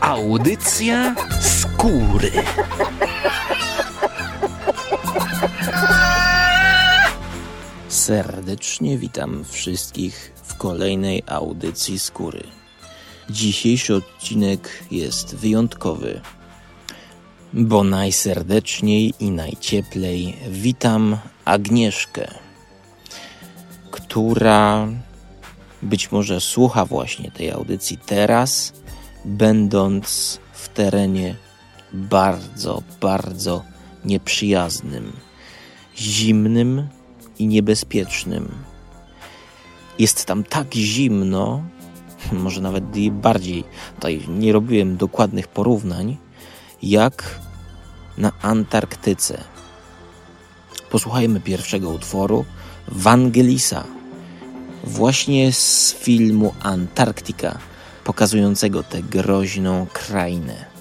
Audycja skóry. Serdecznie witam wszystkich w kolejnej audycji skóry. Dzisiejszy odcinek jest wyjątkowy, bo najserdeczniej i najcieplej witam Agnieszkę, która być może słucha właśnie tej audycji teraz, będąc w terenie bardzo, bardzo nieprzyjaznym, zimnym i niebezpiecznym. Jest tam tak zimno, może nawet bardziej, tutaj nie robiłem dokładnych porównań, jak na Antarktyce. Posłuchajmy pierwszego utworu Wangelisa, właśnie z filmu Antarktika, pokazującego tę groźną krainę.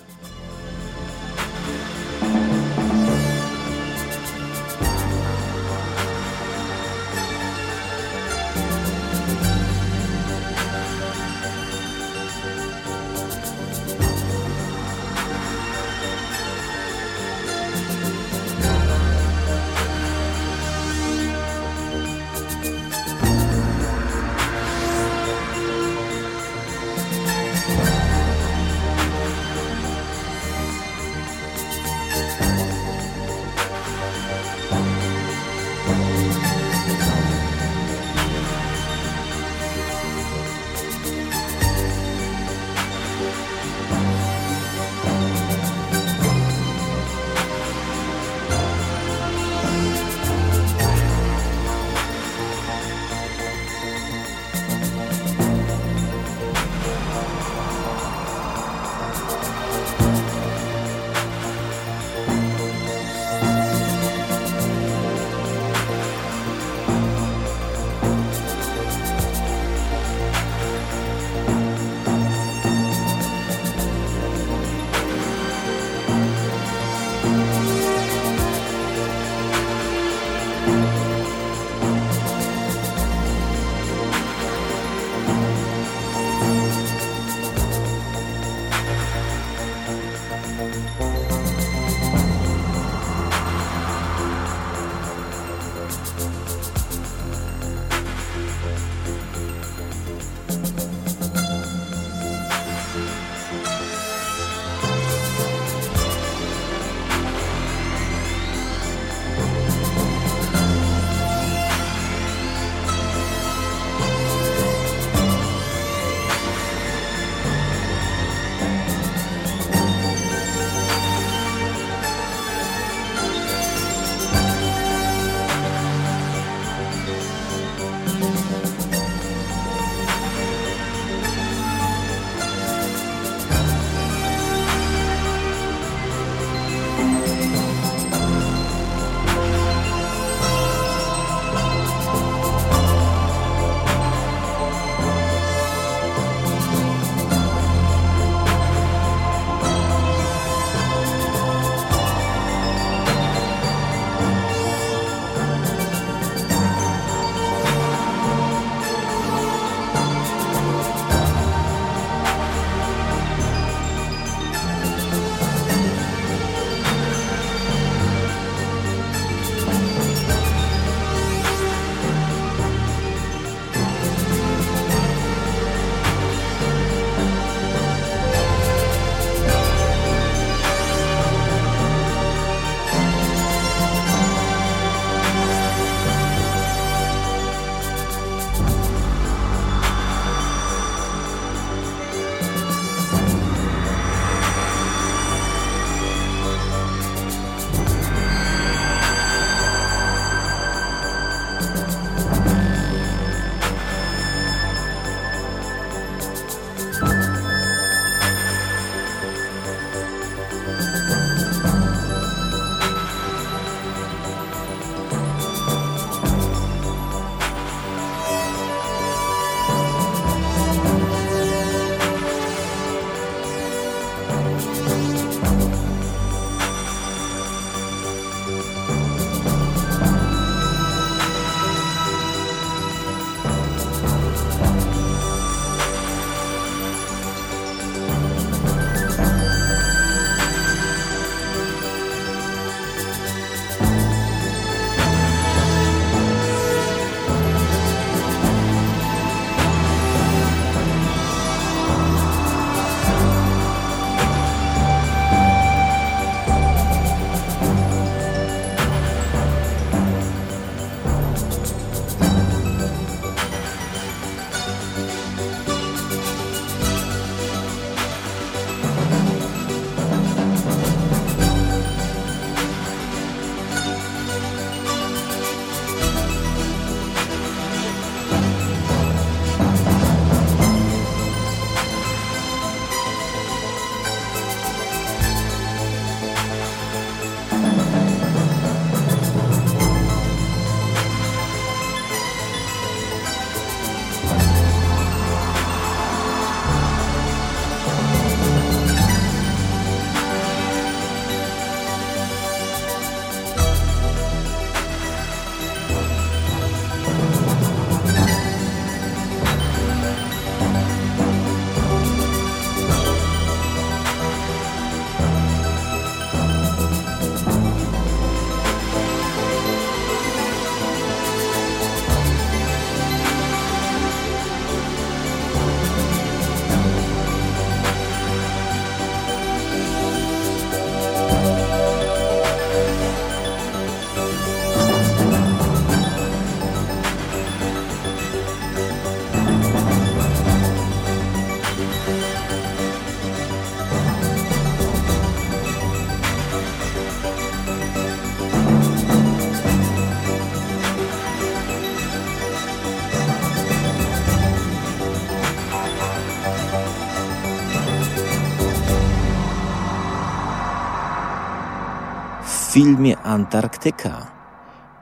filmie Antarktyka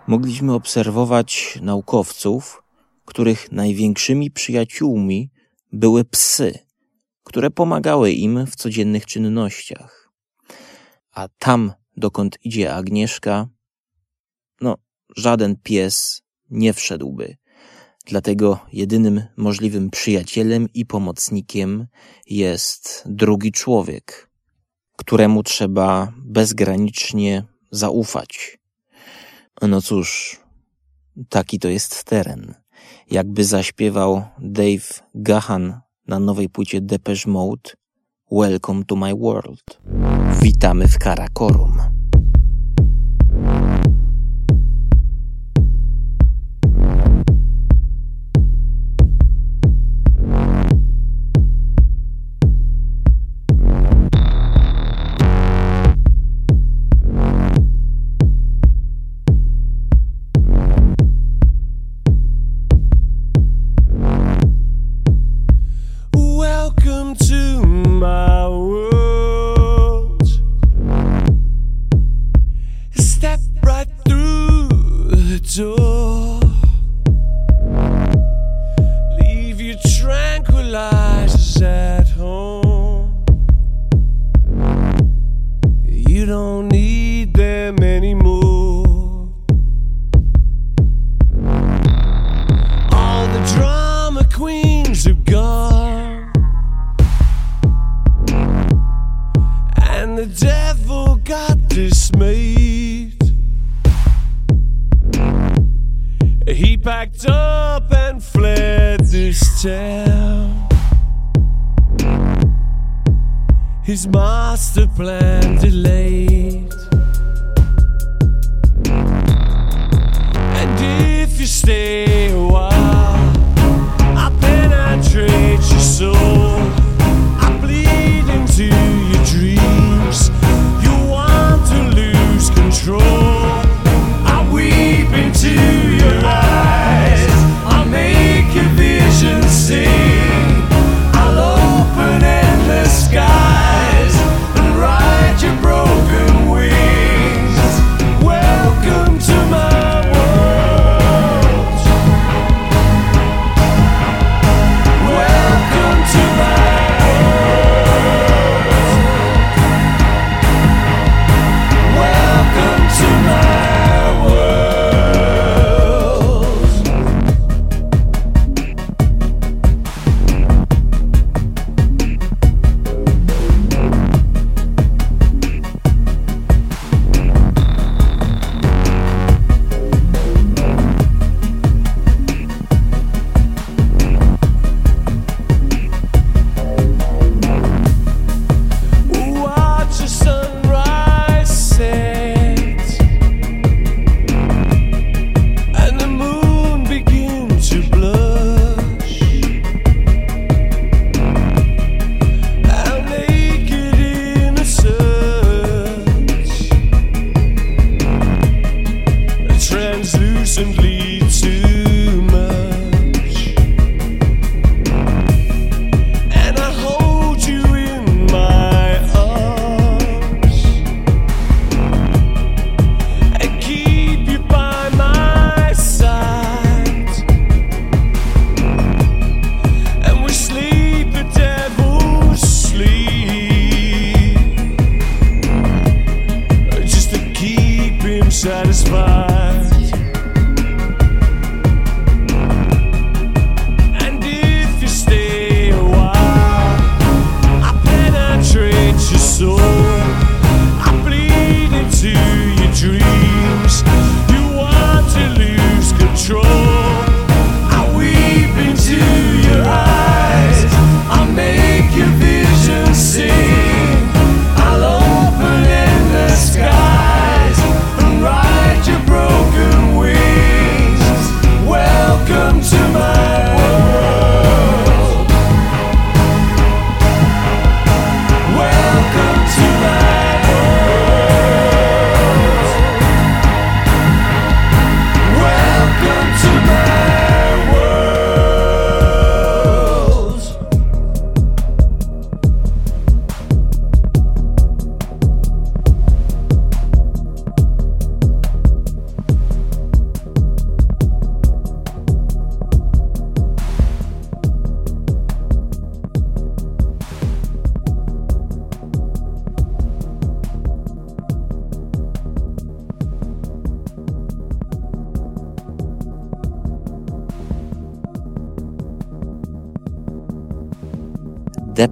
mogliśmy obserwować naukowców, których największymi przyjaciółmi były psy, które pomagały im w codziennych czynnościach. A tam, dokąd idzie Agnieszka, no, żaden pies nie wszedłby. Dlatego jedynym możliwym przyjacielem i pomocnikiem jest drugi człowiek, któremu trzeba bezgranicznie zaufać. No cóż, taki to jest teren. Jakby zaśpiewał Dave Gahan na nowej płycie Depeche Mode Welcome to my world. Witamy w Karakorum. into my world. His master plan delayed.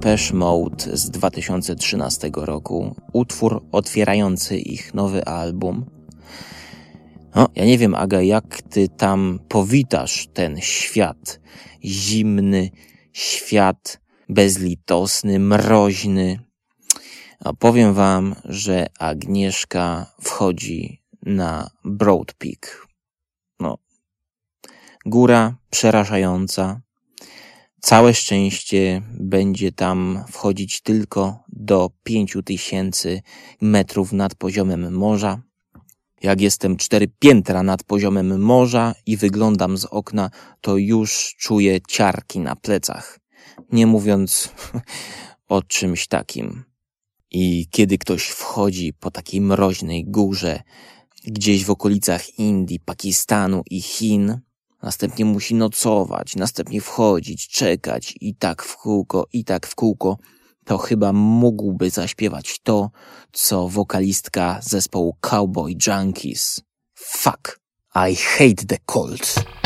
Depeche Mode z 2013 roku, utwór otwierający ich nowy album. No, ja nie wiem, Aga, jak ty tam powitasz ten świat zimny, świat bezlitosny, mroźny. A powiem wam, że Agnieszka wchodzi na Broad Peak. No, góra przerażająca. Całe szczęście będzie tam wchodzić tylko do 5000 metrów nad poziomem morza. Jak jestem cztery piętra nad poziomem morza i wyglądam z okna, to już czuję ciarki na plecach. Nie mówiąc o czymś takim. I kiedy ktoś wchodzi po takiej mroźnej górze, gdzieś w okolicach Indii, Pakistanu i Chin, następnie musi nocować, następnie wchodzić, czekać i tak w kółko, i tak w kółko, to chyba mógłby zaśpiewać to, co wokalistka zespołu Cowboy Junkies. Fuck, I hate the cold.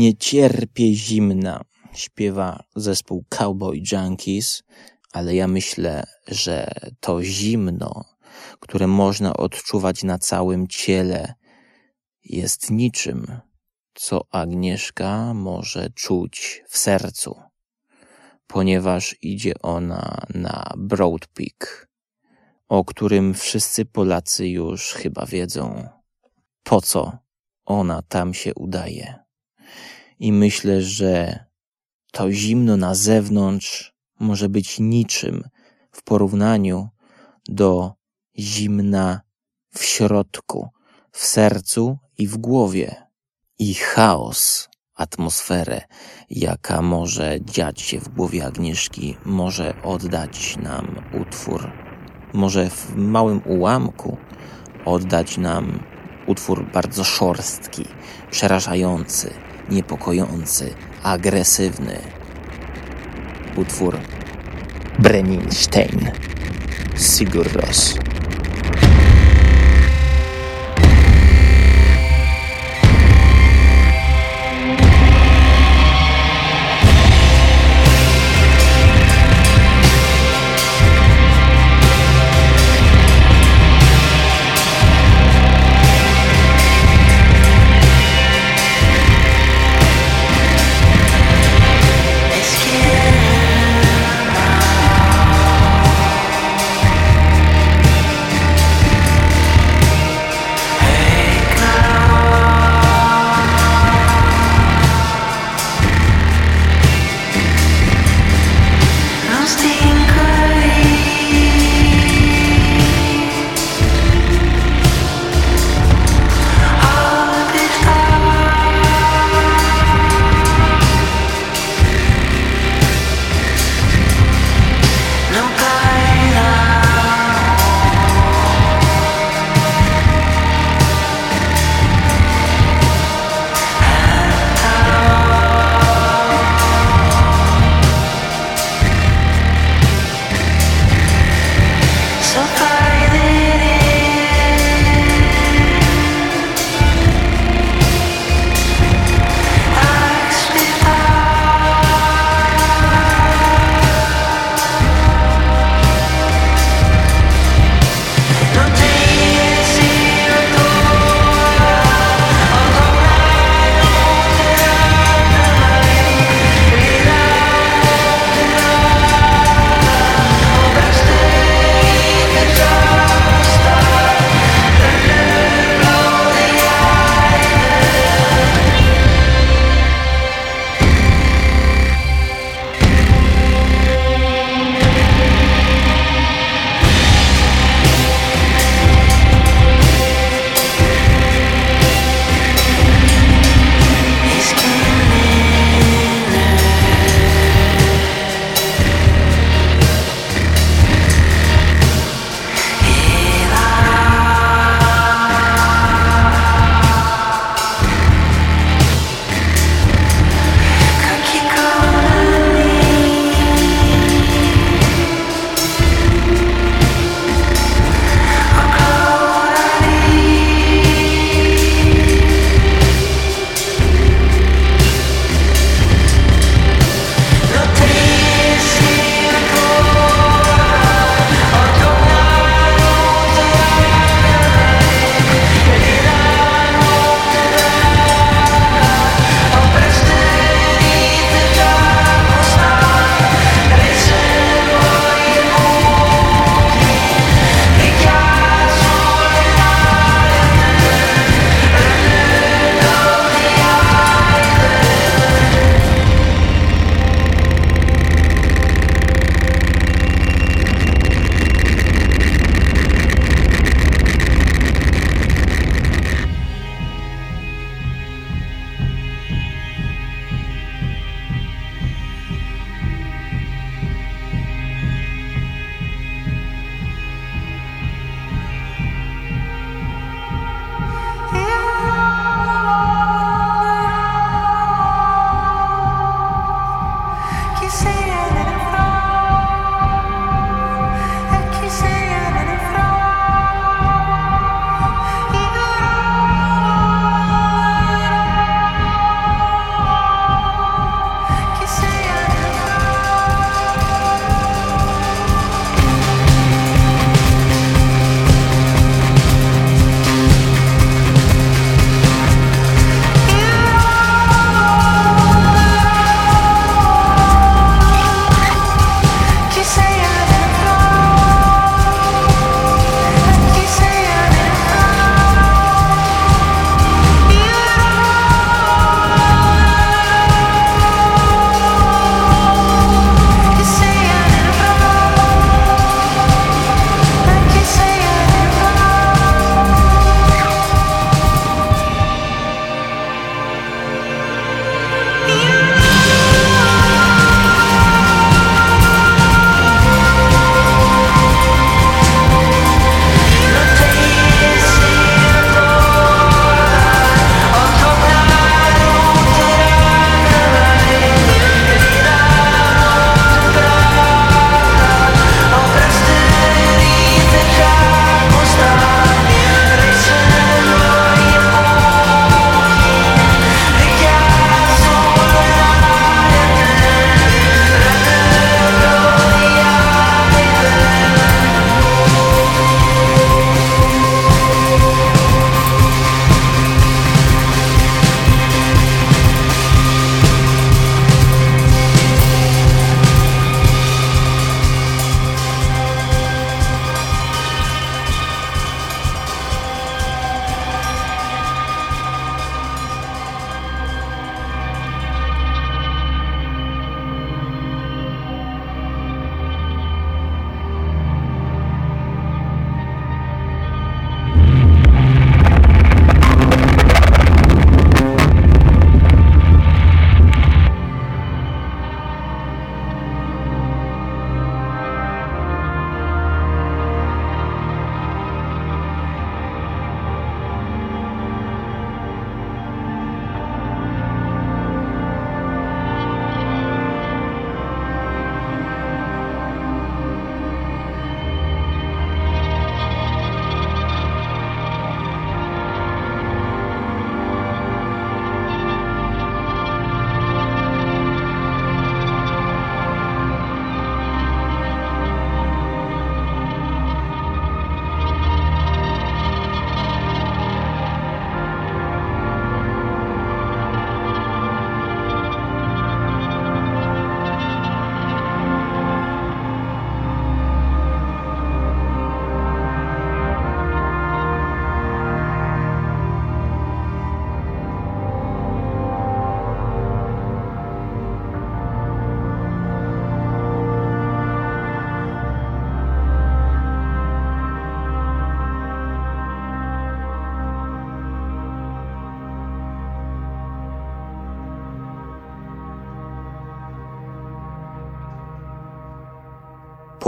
Nie cierpię zimna, śpiewa zespół Cowboy Junkies, ale ja myślę, że to zimno, które można odczuwać na całym ciele, jest niczym, co Agnieszka może czuć w sercu, ponieważ idzie ona na Broad Peak, o którym wszyscy Polacy już chyba wiedzą, po co ona tam się udaje. I myślę, że to zimno na zewnątrz może być niczym w porównaniu do zimna w środku, w sercu i w głowie, i chaos, atmosferę, jaka może dziać się w głowie Agnieszki, może oddać nam utwór, może w małym ułamku oddać nam utwór bardzo szorstki, przerażający, niepokojący, agresywny. Utwór Breninstein, Sigur Ros.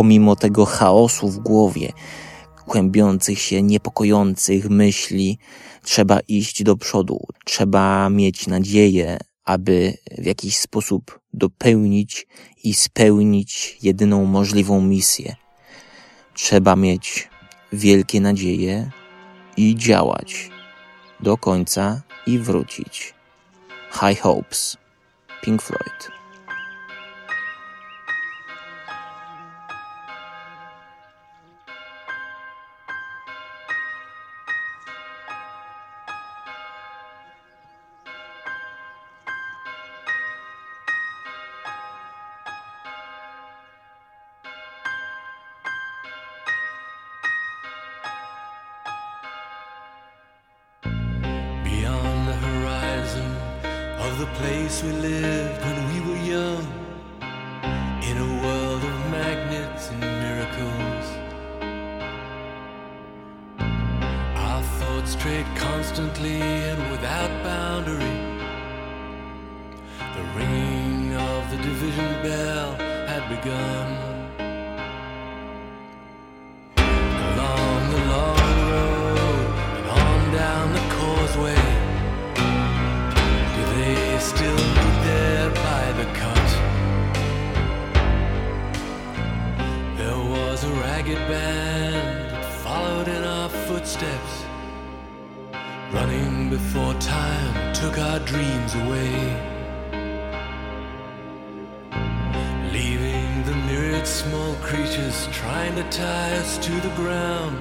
pomimo tego chaosu w głowie, kłębiących się, niepokojących myśli, trzeba iść do przodu, trzeba mieć nadzieję, aby w jakiś sposób dopełnić i spełnić jedyną możliwą misję. Trzeba mieć wielkie nadzieje i działać do końca i wrócić. High Hopes, Pink Floyd. small creatures trying to tie us to the ground,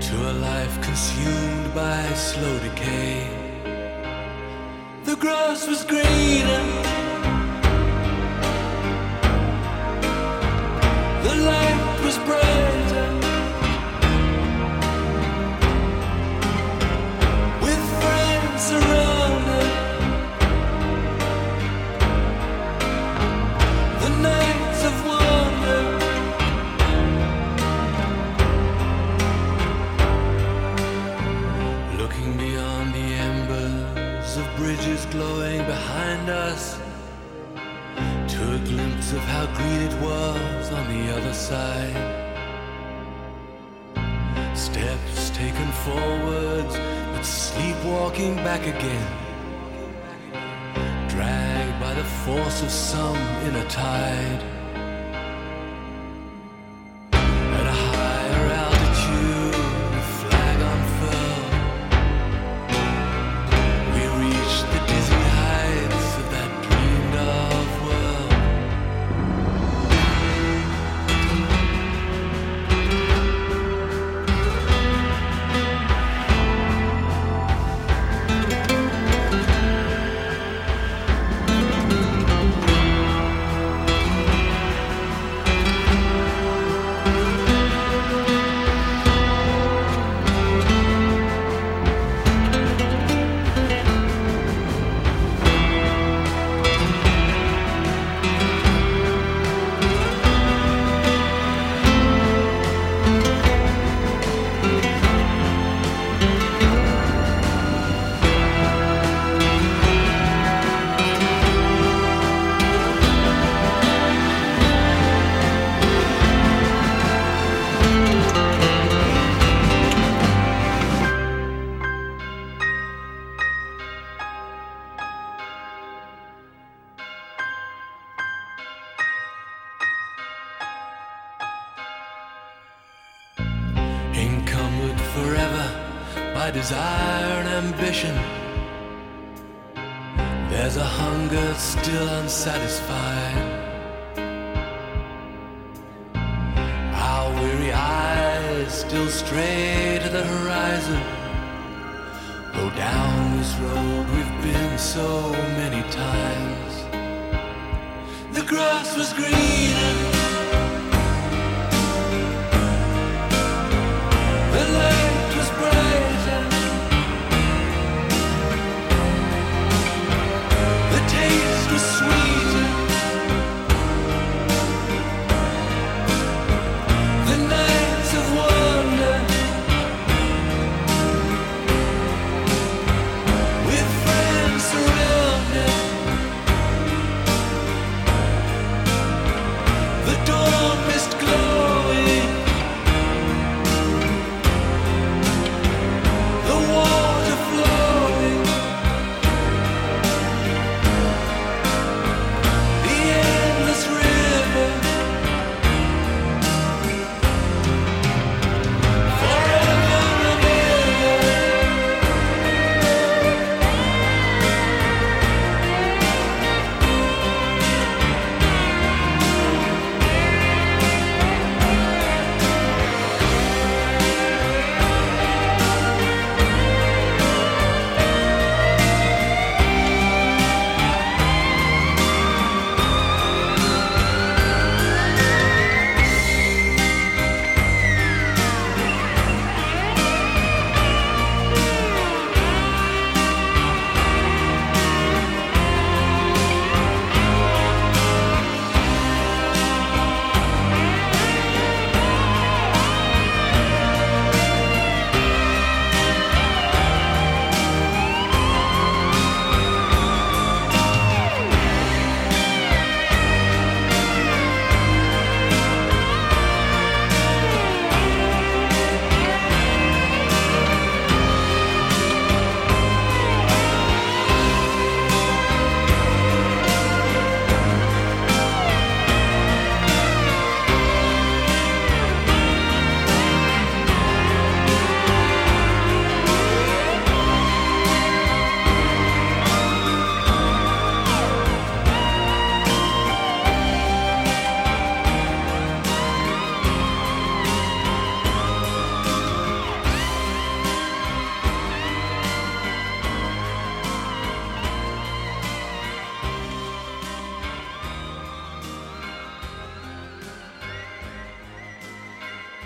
to a life consumed by slow decay. The grass was greener. the other side. Steps taken forwards, but sleepwalking back again. Dragged by the force of some inner tide.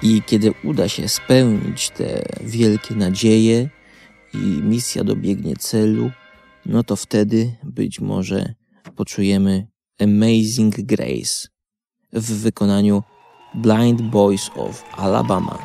I kiedy uda się spełnić te wielkie nadzieje i misja dobiegnie celu, no to wtedy być może poczujemy Amazing Grace w wykonaniu Blind Boys of Alabama.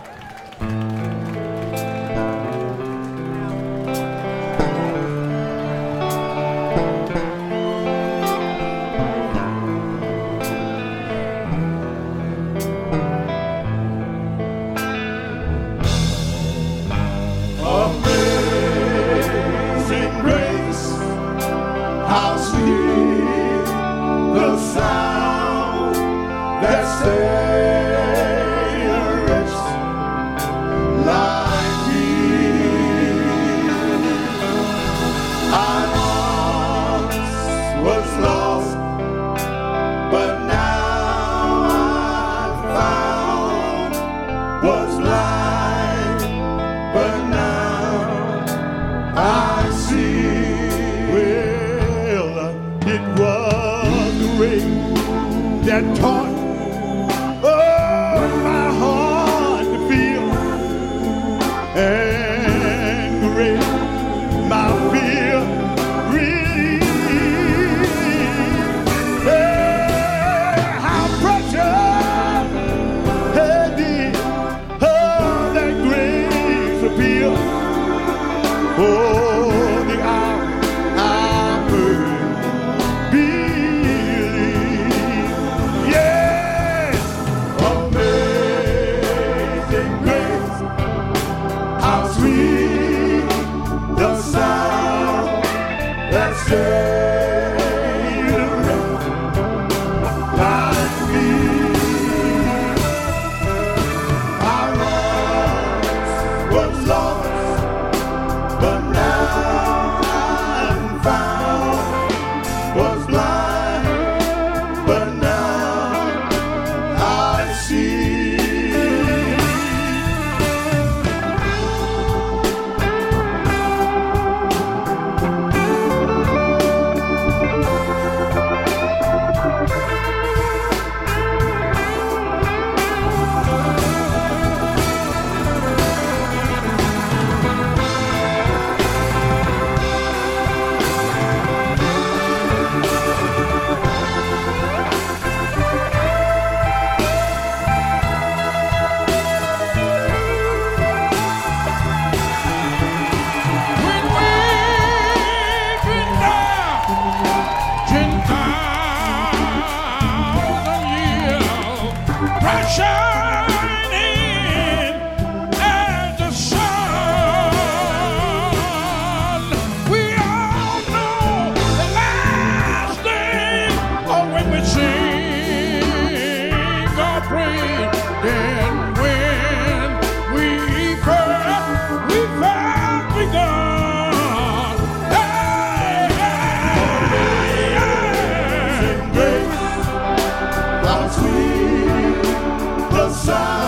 sun.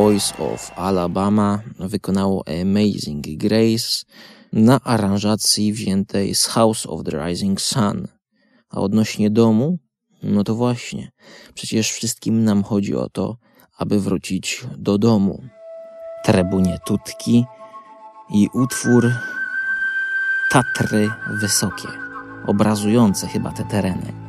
Boys of Alabama wykonało Amazing Grace na aranżacji wziętej z House of the Rising Sun. A odnośnie domu, no to właśnie, przecież wszystkim nam chodzi o to, aby wrócić do domu. Trebunie Tutki i utwór Tatry Wysokie, obrazujące chyba te tereny.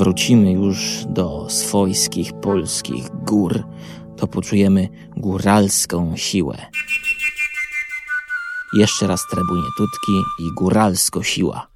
Wrócimy już do swojskich polskich gór, to poczujemy góralską siłę. Jeszcze raz trebunie tutki i góralsko siła.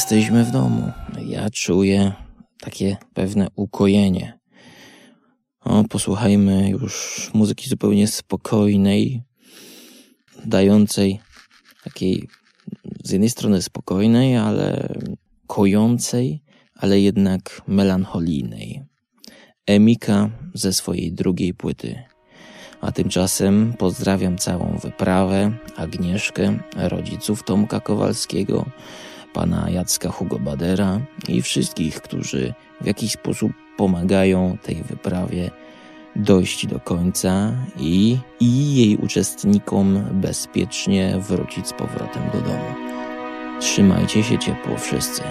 Jesteśmy w domu. Ja czuję takie pewne ukojenie. O, posłuchajmy już muzyki zupełnie spokojnej, dającej takiej z jednej strony spokojnej, ale kojącej, ale jednak melancholijnej. Emika ze swojej drugiej płyty. A tymczasem pozdrawiam całą wyprawę, Agnieszkę, rodziców Tomka Kowalskiego, pana Jacka Hugo Badera i wszystkich, którzy w jakiś sposób pomagają tej wyprawie dojść do końca i, i jej uczestnikom bezpiecznie wrócić z powrotem do domu. Trzymajcie się ciepło wszyscy.